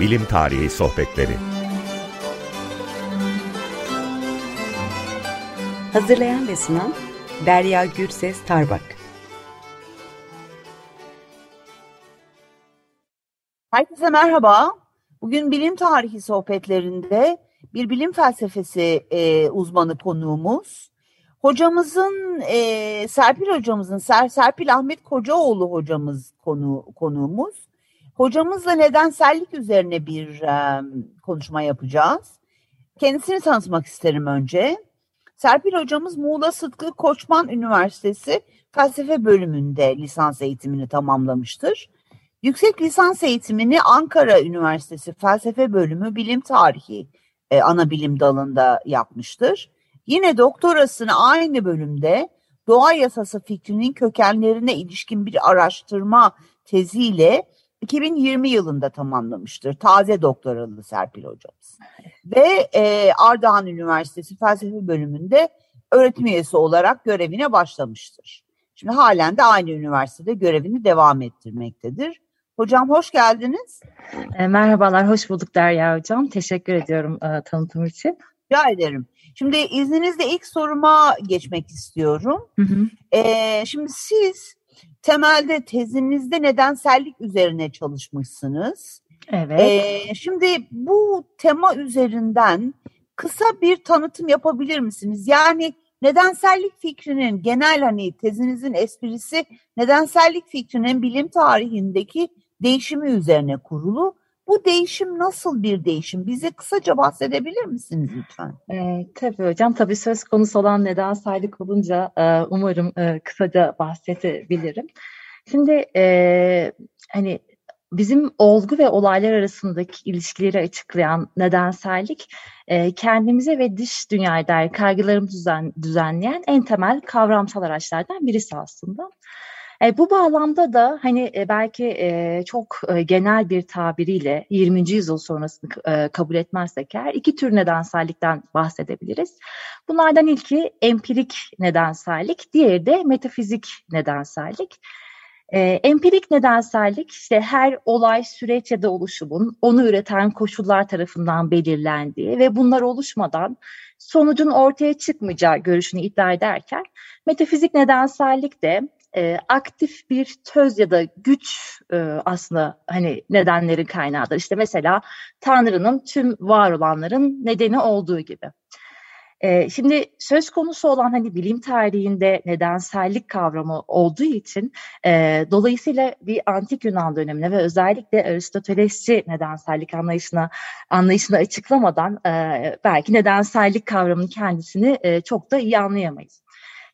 Bilim Tarihi Sohbetleri Hazırlayan ve sunan Derya Gürses Tarbak Herkese merhaba. Bugün bilim tarihi sohbetlerinde bir bilim felsefesi e, uzmanı konuğumuz. Hocamızın, e, Serpil hocamızın, Ser, Serpil Ahmet Kocaoğlu hocamız konu, konuğumuz. Hocamızla nedensellik üzerine bir e, konuşma yapacağız. Kendisini tanıtmak isterim önce. Serpil hocamız Muğla Sıtkı Koçman Üniversitesi felsefe bölümünde lisans eğitimini tamamlamıştır. Yüksek lisans eğitimini Ankara Üniversitesi Felsefe Bölümü Bilim Tarihi e, ana bilim dalında yapmıştır. Yine doktorasını aynı bölümde doğa yasası fikrinin kökenlerine ilişkin bir araştırma teziyle 2020 yılında tamamlamıştır. Taze doktoralı Serpil hocamız. Ve e, Ardahan Üniversitesi Felsefe Bölümünde öğretim üyesi olarak görevine başlamıştır. Şimdi halen de aynı üniversitede görevini devam ettirmektedir. Hocam hoş geldiniz. E, merhabalar, hoş bulduk Derya Hocam. Teşekkür ediyorum e, tanıtım için. Rica ederim. Şimdi izninizle ilk soruma geçmek istiyorum. Hı hı. E, şimdi siz temelde tezinizde nedensellik üzerine çalışmışsınız. Evet. E, şimdi bu tema üzerinden kısa bir tanıtım yapabilir misiniz? Yani nedensellik fikrinin genel hani tezinizin esprisi nedensellik fikrinin bilim tarihindeki değişimi üzerine kurulu. Bu değişim nasıl bir değişim? Bize kısaca bahsedebilir misiniz lütfen? E, tabii hocam. Tabii söz konusu olan nedensellik olunca e, umarım e, kısaca bahsedebilirim. Şimdi e, hani bizim olgu ve olaylar arasındaki ilişkileri açıklayan nedensellik e, kendimize ve dış dünyaya dair kaygılarımızı düzen, düzenleyen en temel kavramsal araçlardan birisi aslında. E, bu bağlamda da hani e, belki e, çok e, genel bir tabiriyle 20. yüzyıl sonrasını e, kabul etmezsek eğer iki tür nedensellikten bahsedebiliriz. Bunlardan ilki empirik nedensellik, diğeri de metafizik nedensellik. E, empirik nedensellik işte her olay, süreç ya da oluşumun onu üreten koşullar tarafından belirlendiği ve bunlar oluşmadan sonucun ortaya çıkmayacağı görüşünü iddia ederken metafizik nedensellik de e, aktif bir töz ya da güç e, aslında hani nedenlerin kaynağıdır. İşte mesela Tanrı'nın tüm var olanların nedeni olduğu gibi. E, şimdi söz konusu olan hani bilim tarihinde nedensellik kavramı olduğu için e, dolayısıyla bir antik Yunan dönemine ve özellikle Aristotelesçi nedensellik anlayışına anlayışını açıklamadan e, belki nedensellik kavramının kendisini e, çok da iyi anlayamayız.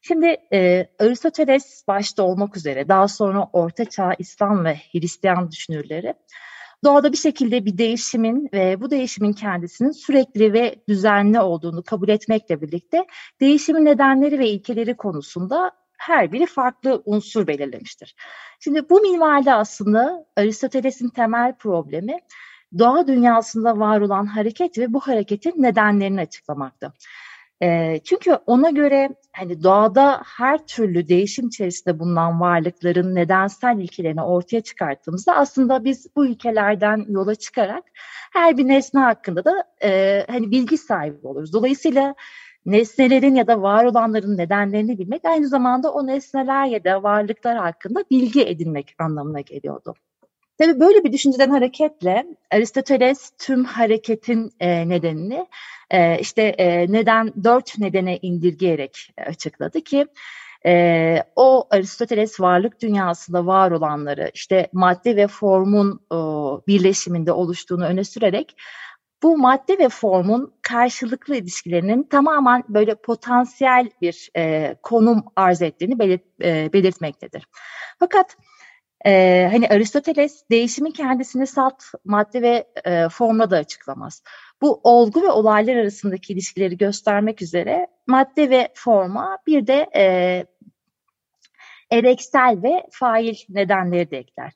Şimdi e, Aristoteles başta olmak üzere daha sonra Orta Çağ İslam ve Hristiyan düşünürleri doğada bir şekilde bir değişimin ve bu değişimin kendisinin sürekli ve düzenli olduğunu kabul etmekle birlikte değişimin nedenleri ve ilkeleri konusunda her biri farklı unsur belirlemiştir. Şimdi bu minvalde aslında Aristoteles'in temel problemi doğa dünyasında var olan hareket ve bu hareketin nedenlerini açıklamakta. E, çünkü ona göre hani doğada her türlü değişim içerisinde bulunan varlıkların nedensel ilkelerini ortaya çıkarttığımızda aslında biz bu ilkelerden yola çıkarak her bir nesne hakkında da e, hani bilgi sahibi oluruz. Dolayısıyla nesnelerin ya da var olanların nedenlerini bilmek aynı zamanda o nesneler ya da varlıklar hakkında bilgi edinmek anlamına geliyordu. Tabii böyle bir düşünceden hareketle Aristoteles tüm hareketin e, nedenini e, işte e, neden dört nedene indirgeyerek açıkladı ki e, o Aristoteles varlık dünyasında var olanları işte madde ve formun e, birleşiminde oluştuğunu öne sürerek bu madde ve formun karşılıklı ilişkilerinin tamamen böyle potansiyel bir e, konum arz ettiğini belirt, e, belirtmektedir. Fakat ee, hani Aristoteles değişimin kendisini salt madde ve e, formla da açıklamaz. Bu olgu ve olaylar arasındaki ilişkileri göstermek üzere madde ve forma bir de e, ereksel ve fail nedenleri de ekler.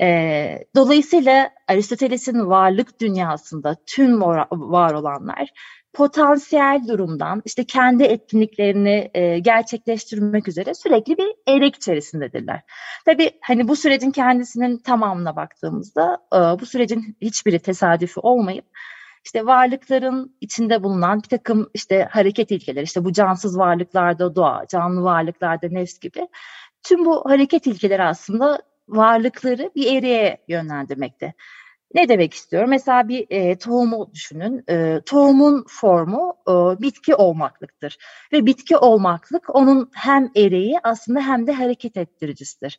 E, dolayısıyla Aristoteles'in varlık dünyasında tüm var olanlar potansiyel durumdan işte kendi etkinliklerini e, gerçekleştirmek üzere sürekli bir eylek içerisindedirler. Tabii hani bu sürecin kendisinin tamamına baktığımızda e, bu sürecin hiçbiri tesadüfi olmayıp işte varlıkların içinde bulunan bir takım işte hareket ilkeleri, işte bu cansız varlıklarda doğa, canlı varlıklarda nefs gibi tüm bu hareket ilkeleri aslında varlıkları bir ereğe yönlendirmekte. Ne demek istiyorum? Mesela bir e, tohumu düşünün. E, tohumun formu e, bitki olmaklıktır. Ve bitki olmaklık onun hem ereği aslında hem de hareket ettiricisidir.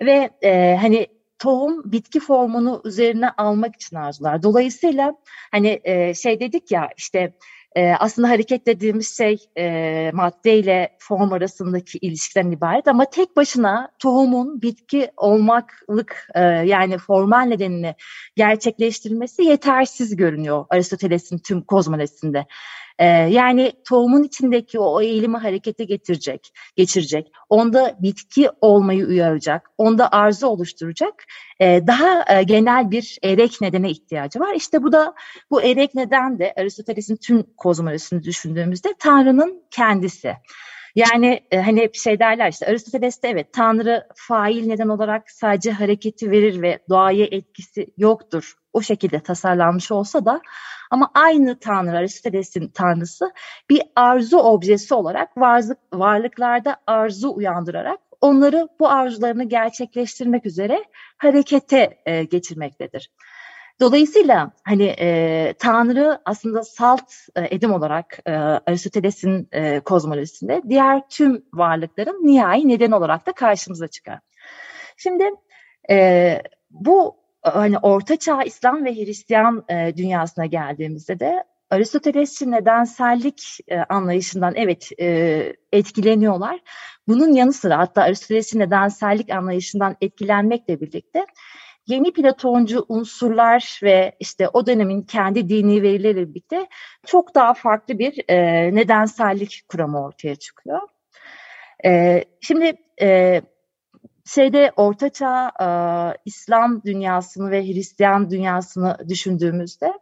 Ve e, hani tohum bitki formunu üzerine almak için arzular. Dolayısıyla hani e, şey dedik ya işte e, aslında hareket dediğimiz şey e, madde ile form arasındaki ilişkiden ibaret ama tek başına tohumun bitki olmaklık e, yani formal nedenini gerçekleştirmesi yetersiz görünüyor Aristoteles'in tüm kozmolojisinde. Ee, yani tohumun içindeki o eğilimi harekete getirecek, geçirecek, onda bitki olmayı uyaracak, onda arzu oluşturacak e, daha e, genel bir erek nedene ihtiyacı var. İşte bu da bu erek neden de Aristoteles'in tüm kozmolojisini düşündüğümüzde Tanrı'nın kendisi. Yani e, hani hep şey derler işte Aristoteles'te evet Tanrı fail neden olarak sadece hareketi verir ve doğaya etkisi yoktur. O şekilde tasarlanmış olsa da ama aynı Tanrı Aristoteles'in Tanrısı bir arzu objesi olarak varlık, varlıklarda arzu uyandırarak onları bu arzularını gerçekleştirmek üzere harekete e, geçirmektedir. Dolayısıyla hani e, Tanrı aslında salt e, edim olarak e, Aristoteles'in e, kozmolojisinde diğer tüm varlıkların nihai neden olarak da karşımıza çıkar. Şimdi e, bu hani Orta Çağ İslam ve Hristiyan e, dünyasına geldiğimizde de Aristotelesçi nedensellik e, anlayışından evet e, etkileniyorlar. Bunun yanı sıra hatta Aristotelesçi nedensellik anlayışından etkilenmekle birlikte yeni Platoncu unsurlar ve işte o dönemin kendi dini verileriyle birlikte çok daha farklı bir e, nedensellik kuramı ortaya çıkıyor. E, şimdi e, şeyde Ortaçağ e, İslam dünyasını ve Hristiyan dünyasını düşündüğümüzde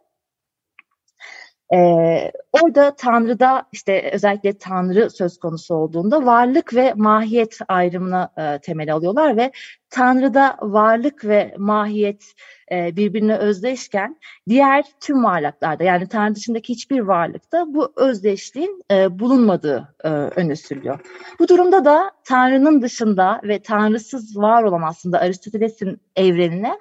ee, orada Tanrı'da işte özellikle Tanrı söz konusu olduğunda varlık ve mahiyet ayrımına e, temel alıyorlar ve Tanrı'da varlık ve mahiyet e, birbirine özdeşken diğer tüm varlıklarda yani Tanrı dışındaki hiçbir varlıkta bu özdeşliğin e, bulunmadığı e, öne sürülüyor. Bu durumda da Tanrı'nın dışında ve Tanrısız var olan aslında Aristoteles'in evrenine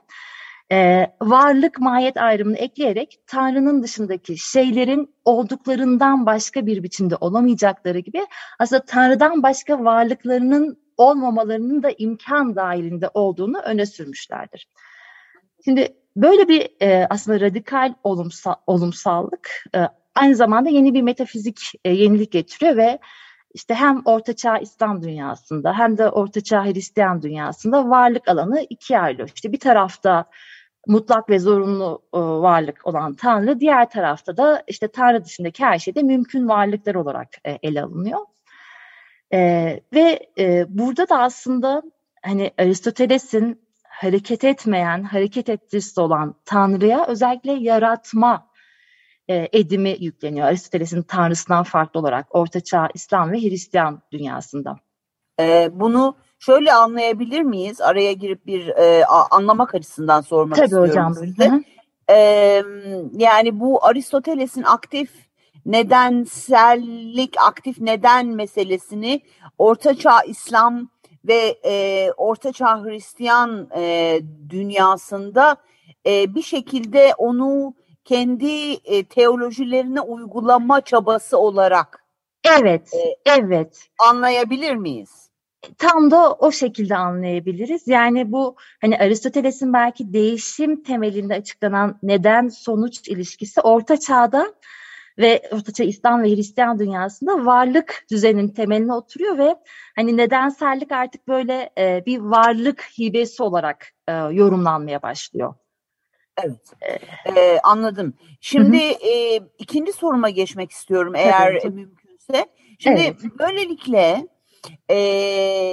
e, varlık mahiyet ayrımını ekleyerek Tanrı'nın dışındaki şeylerin olduklarından başka bir biçimde olamayacakları gibi aslında Tanrı'dan başka varlıklarının olmamalarının da imkan dahilinde olduğunu öne sürmüşlerdir. Şimdi böyle bir e, aslında radikal olumsal, olumsallık e, aynı zamanda yeni bir metafizik e, yenilik getiriyor ve işte hem Ortaçağ İslam dünyasında hem de Ortaçağ Hristiyan dünyasında varlık alanı ikiye ayrılıyor. İşte bir tarafta mutlak ve zorunlu e, varlık olan Tanrı, diğer tarafta da işte Tanrı dışındaki her şeyde mümkün varlıklar olarak e, ele alınıyor. E, ve burada da aslında hani Aristoteles'in hareket etmeyen, hareket ettirisi olan Tanrı'ya özellikle yaratma edimi yükleniyor. Aristoteles'in Tanrısından farklı olarak Ortaçağ İslam ve Hristiyan dünyasında. Bunu şöyle anlayabilir miyiz? Araya girip bir e, anlamak açısından sormak Tabii istiyorum hocam, size. E, yani bu Aristoteles'in aktif nedensellik, aktif neden meselesini Ortaçağ İslam ve e, Ortaçağ Hristiyan e, dünyasında e, bir şekilde onu kendi e, teolojilerine uygulama çabası olarak Evet, e, evet. Anlayabilir miyiz? Tam da o şekilde anlayabiliriz. Yani bu hani Aristoteles'in belki değişim temelinde açıklanan neden sonuç ilişkisi orta çağda ve ortaçağ İslam ve Hristiyan dünyasında varlık düzeninin temeline oturuyor ve hani nedensellik artık böyle e, bir varlık hibesi olarak e, yorumlanmaya başlıyor. Evet, ee, anladım. Şimdi E, ikinci soruma geçmek istiyorum eğer Tabii. mümkünse. Şimdi evet. böylelikle e,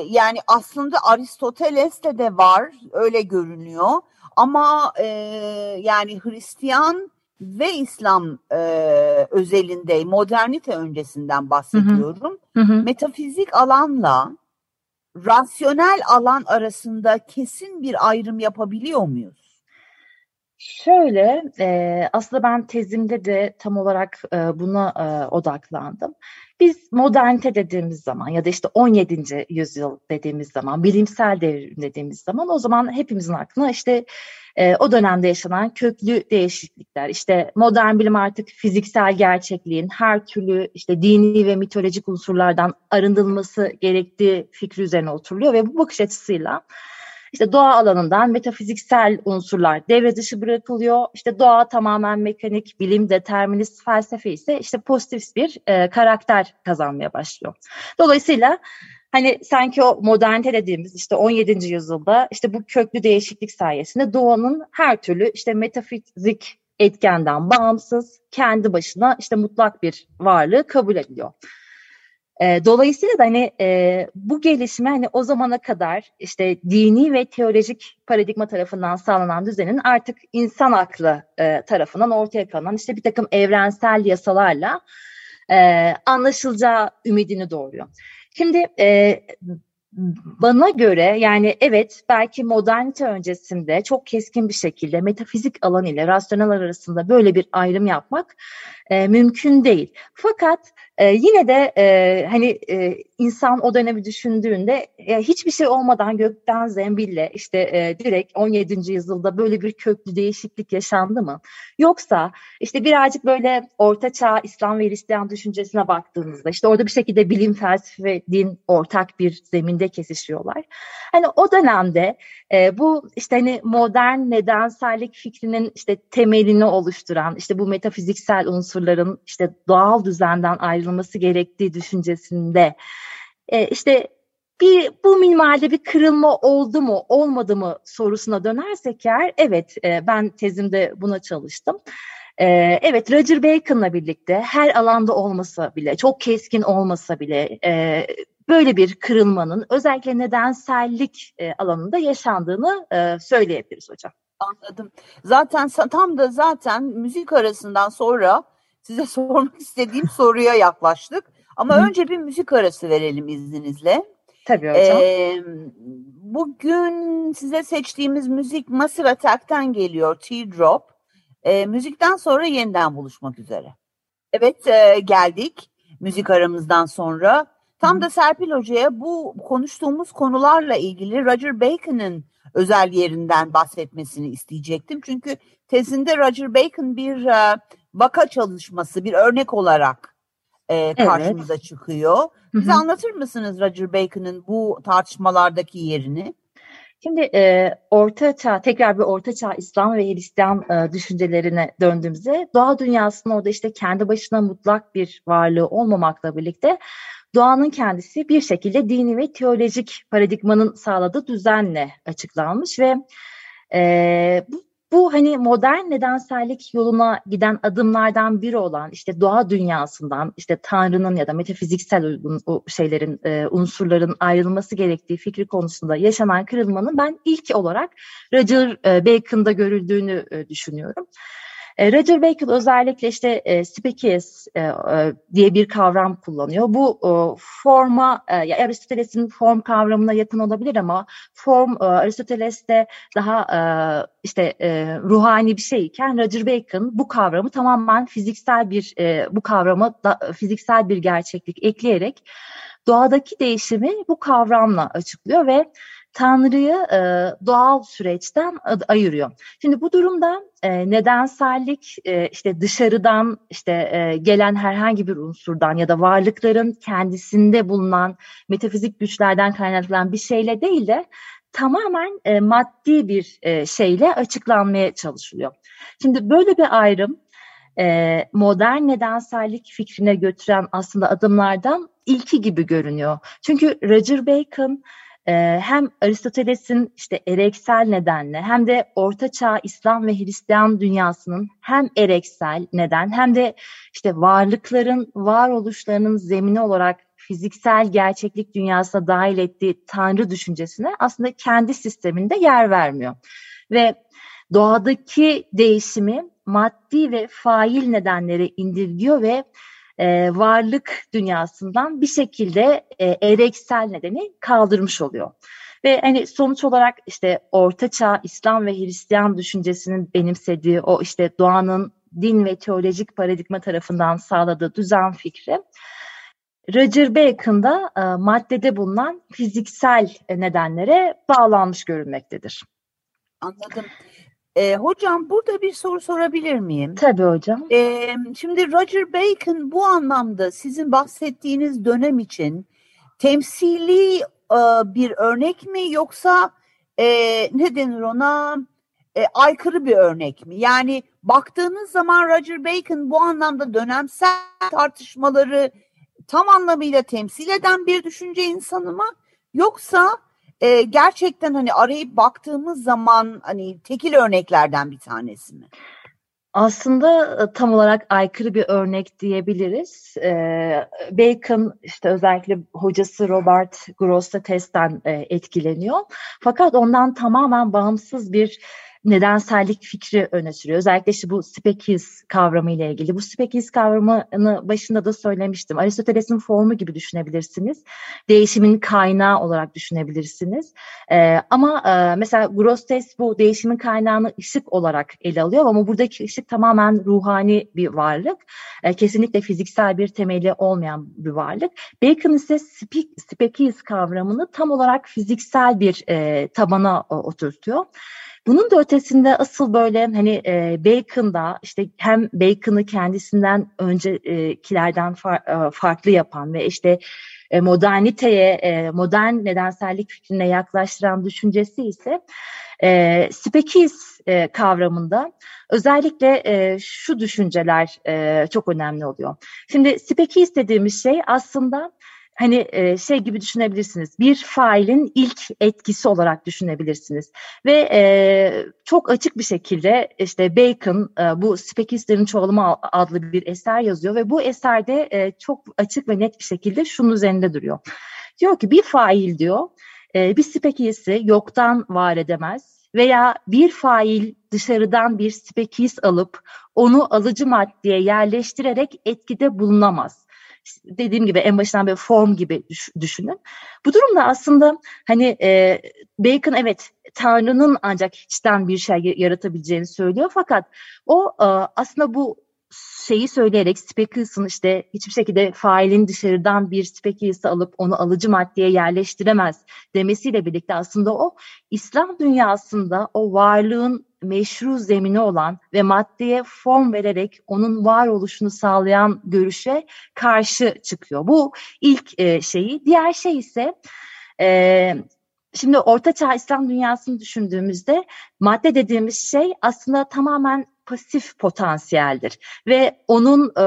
yani aslında Aristoteles'te de var öyle görünüyor ama e, yani Hristiyan ve İslam e, özelinde modernite öncesinden bahsediyorum. Hı hı. Metafizik alanla rasyonel alan arasında kesin bir ayrım yapabiliyor muyuz? Şöyle, e, aslında ben tezimde de tam olarak e, buna e, odaklandım. Biz modernite dediğimiz zaman ya da işte 17. yüzyıl dediğimiz zaman, bilimsel devrim dediğimiz zaman o zaman hepimizin aklına işte e, o dönemde yaşanan köklü değişiklikler, işte modern bilim artık fiziksel gerçekliğin her türlü işte dini ve mitolojik unsurlardan arındırılması gerektiği fikri üzerine oturuluyor ve bu bakış açısıyla işte doğa alanından metafiziksel unsurlar devre dışı bırakılıyor. İşte doğa tamamen mekanik, bilim, determinist felsefe ise işte pozitif bir e, karakter kazanmaya başlıyor. Dolayısıyla hani sanki o modernite dediğimiz işte 17. yüzyılda işte bu köklü değişiklik sayesinde doğanın her türlü işte metafizik etkenden bağımsız kendi başına işte mutlak bir varlığı kabul ediliyor. E, dolayısıyla da hani e, bu gelişme hani o zamana kadar işte dini ve teolojik paradigma tarafından sağlanan düzenin artık insan aklı e, tarafından ortaya konan işte bir takım evrensel yasalarla e, anlaşılacağı ümidini doğuruyor. Şimdi e, bana göre yani evet belki modernite öncesinde çok keskin bir şekilde metafizik alan ile rasyonel arasında böyle bir ayrım yapmak e, mümkün değil. Fakat e, yine de e, hani e, insan o dönemi düşündüğünde e, hiçbir şey olmadan gökten zembille işte e, direkt 17. yüzyılda böyle bir köklü değişiklik yaşandı mı? Yoksa işte birazcık böyle ortaçağ İslam ve Hristiyan düşüncesine baktığınızda işte orada bir şekilde bilim, felsefe din ortak bir zeminde kesişiyorlar. Hani o dönemde e, bu işte hani modern nedensellik fikrinin işte temelini oluşturan işte bu metafiziksel unsurların işte doğal düzenden ayrılması gerektiği düşüncesinde e, işte bir bu minvalde bir kırılma oldu mu olmadı mı sorusuna dönersek eğer evet e, ben tezimde buna çalıştım. Ee, evet Roger Bacon'la birlikte her alanda olmasa bile çok keskin olmasa bile e, böyle bir kırılmanın özellikle nedensellik e, alanında yaşandığını e, söyleyebiliriz hocam. Anladım. Zaten tam da zaten müzik arasından sonra size sormak istediğim soruya yaklaştık. Ama Hı. önce bir müzik arası verelim izninizle. Tabii hocam. Ee, bugün size seçtiğimiz müzik Massive Attack'ten geliyor. Teardrop. Ee, müzikten sonra yeniden buluşmak üzere. Evet e, geldik müzik aramızdan sonra. Tam da Serpil Hoca'ya bu konuştuğumuz konularla ilgili Roger Bacon'ın özel yerinden bahsetmesini isteyecektim. Çünkü tezinde Roger Bacon bir e, vaka çalışması, bir örnek olarak e, karşımıza evet. çıkıyor. Bize anlatır mısınız Roger Bacon'ın bu tartışmalardaki yerini? Şimdi e, Orta Çağ, tekrar bir Orta Çağ İslam ve Hristiyan e, düşüncelerine döndüğümüzde doğa dünyasının orada işte kendi başına mutlak bir varlığı olmamakla birlikte doğanın kendisi bir şekilde dini ve teolojik paradigmanın sağladığı düzenle açıklanmış ve e, bu bu hani modern nedensellik yoluna giden adımlardan biri olan işte doğa dünyasından işte Tanrı'nın ya da metafiziksel uygun şeylerin e, unsurların ayrılması gerektiği fikri konusunda yaşanan kırılmanın ben ilk olarak Roger e, Bacon'da görüldüğünü e, düşünüyorum. E, Roger Bacon özellikle işte e, species e, e, diye bir kavram kullanıyor. Bu e, forma, e, Aristoteles'in form kavramına yakın olabilir ama form e, Aristoteles'te daha e, işte e, ruhani bir şeyken Roger Bacon bu kavramı tamamen fiziksel bir e, bu kavrama da, fiziksel bir gerçeklik ekleyerek doğadaki değişimi bu kavramla açıklıyor ve Tanrı'yı e, doğal süreçten ayırıyor. Şimdi bu durumda e, nedensellik e, işte dışarıdan işte e, gelen herhangi bir unsurdan ya da varlıkların kendisinde bulunan metafizik güçlerden kaynaklanan bir şeyle değil de tamamen e, maddi bir e, şeyle açıklanmaya çalışılıyor. Şimdi böyle bir ayrım e, modern nedensellik fikrine götüren aslında adımlardan ilki gibi görünüyor. Çünkü Roger Bacon ee, hem Aristoteles'in işte ereksel nedenle hem de Ortaçağ İslam ve Hristiyan dünyasının hem ereksel neden hem de işte varlıkların varoluşlarının zemini olarak fiziksel gerçeklik dünyasına dahil ettiği tanrı düşüncesine aslında kendi sisteminde yer vermiyor. Ve doğadaki değişimi maddi ve fail nedenleri indirgiyor ve e, varlık dünyasından bir şekilde e, ereksel nedeni kaldırmış oluyor. Ve hani sonuç olarak işte ortaçağ İslam ve Hristiyan düşüncesinin benimsediği o işte doğanın din ve teolojik paradigma tarafından sağladığı düzen fikri Roger Bacon'da e, maddede bulunan fiziksel nedenlere bağlanmış görülmektedir. Anladım. E, hocam burada bir soru sorabilir miyim? Tabii hocam. E, şimdi Roger Bacon bu anlamda sizin bahsettiğiniz dönem için temsili e, bir örnek mi yoksa e, ne denir ona e, aykırı bir örnek mi? Yani baktığınız zaman Roger Bacon bu anlamda dönemsel tartışmaları tam anlamıyla temsil eden bir düşünce insanı mı? Yoksa e, gerçekten hani arayıp baktığımız zaman hani tekil örneklerden bir tanesi mi? Aslında e, tam olarak aykırı bir örnek diyebiliriz. Ee, Bacon işte özellikle hocası Robert Grosseteste'den e, etkileniyor. Fakat ondan tamamen bağımsız bir nedensellik fikri öne sürüyor. Özellikle işte bu spekiz kavramı ile ilgili. Bu spekiz kavramını başında da söylemiştim. Aristoteles'in formu gibi düşünebilirsiniz. Değişimin kaynağı olarak düşünebilirsiniz. Ee, ama e, mesela Grosses bu değişimin kaynağını ışık olarak ele alıyor ama buradaki ışık tamamen ruhani bir varlık. E, kesinlikle fiziksel bir temeli olmayan bir varlık. Bacon ise spekiz kavramını tam olarak fiziksel bir e, tabana oturtuyor. Bunun da ötesinde asıl böyle hani e, Bacon'da işte hem Bacon'ı kendisinden öncekilerden far, e, farklı yapan ve işte e, moderniteye, e, modern nedensellik fikrine yaklaştıran düşüncesi ise e, spekiz e, kavramında özellikle e, şu düşünceler e, çok önemli oluyor. Şimdi spekiz dediğimiz şey aslında hani e, şey gibi düşünebilirsiniz. Bir failin ilk etkisi olarak düşünebilirsiniz. Ve e, çok açık bir şekilde işte Bacon e, bu spekistlerin çoğalımı adlı bir eser yazıyor ve bu eserde e, çok açık ve net bir şekilde şunun üzerinde duruyor. Diyor ki bir fail diyor e, bir spekisi yoktan var edemez veya bir fail dışarıdan bir spekis alıp onu alıcı maddeye yerleştirerek etkide bulunamaz dediğim gibi en başından bir form gibi düşünün. Bu durumda aslında hani e, Bacon evet Tanrı'nın ancak hiçten bir şey yaratabileceğini söylüyor fakat o e, aslında bu şeyi söyleyerek Speckles'ın işte hiçbir şekilde failin dışarıdan bir Speckles'ı alıp onu alıcı maddeye yerleştiremez demesiyle birlikte aslında o İslam dünyasında o varlığın meşru zemini olan ve maddeye form vererek onun varoluşunu sağlayan görüşe karşı çıkıyor. Bu ilk e, şeyi. Diğer şey ise e, şimdi Orta Çağ İslam dünyasını düşündüğümüzde madde dediğimiz şey aslında tamamen pasif potansiyeldir ve onun e,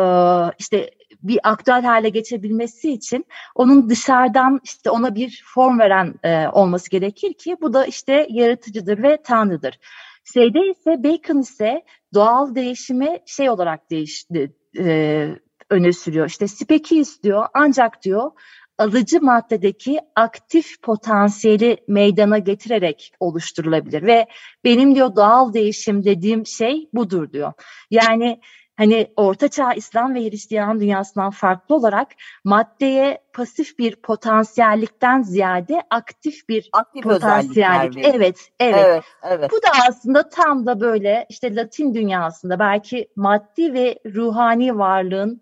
işte bir aktüel hale geçebilmesi için onun dışarıdan işte ona bir form veren e, olması gerekir ki bu da işte yaratıcıdır ve tanrıdır. Şeyde ise Bacon ise doğal değişimi şey olarak değişti, e, öne sürüyor. İşte speki istiyor ancak diyor alıcı maddedeki aktif potansiyeli meydana getirerek oluşturulabilir ve benim diyor doğal değişim dediğim şey budur diyor. Yani hani Ortaçağ İslam ve Hristiyan dünyasından farklı olarak maddeye pasif bir potansiyellikten ziyade aktif bir aktif potansiyellik. Evet, evet, evet, evet. Bu da aslında tam da böyle işte Latin dünyasında belki maddi ve ruhani varlığın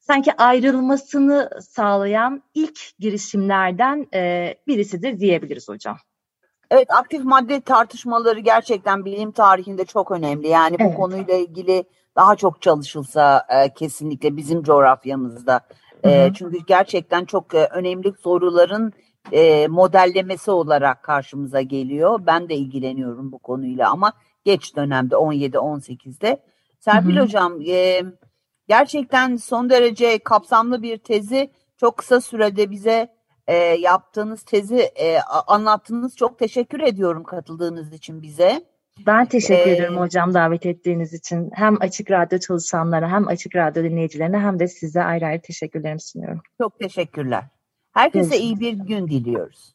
sanki ayrılmasını sağlayan ilk girişimlerden e, birisidir diyebiliriz hocam. Evet aktif madde tartışmaları gerçekten bilim tarihinde çok önemli. Yani bu evet. konuyla ilgili daha çok çalışılsa e, kesinlikle bizim coğrafyamızda. E, çünkü gerçekten çok e, önemli soruların e, modellemesi olarak karşımıza geliyor. Ben de ilgileniyorum bu konuyla ama geç dönemde 17-18'de. Serpil hı hı. Hocam e, gerçekten son derece kapsamlı bir tezi çok kısa sürede bize e, yaptığınız tezi e, anlattınız. Çok teşekkür ediyorum katıldığınız için bize. Ben teşekkür ee, ederim hocam davet ettiğiniz için. Hem Açık Radyo çalışanlara hem Açık Radyo dinleyicilerine hem de size ayrı ayrı teşekkürlerimi sunuyorum. Çok teşekkürler. Herkese Görüşürüz. iyi bir gün diliyoruz.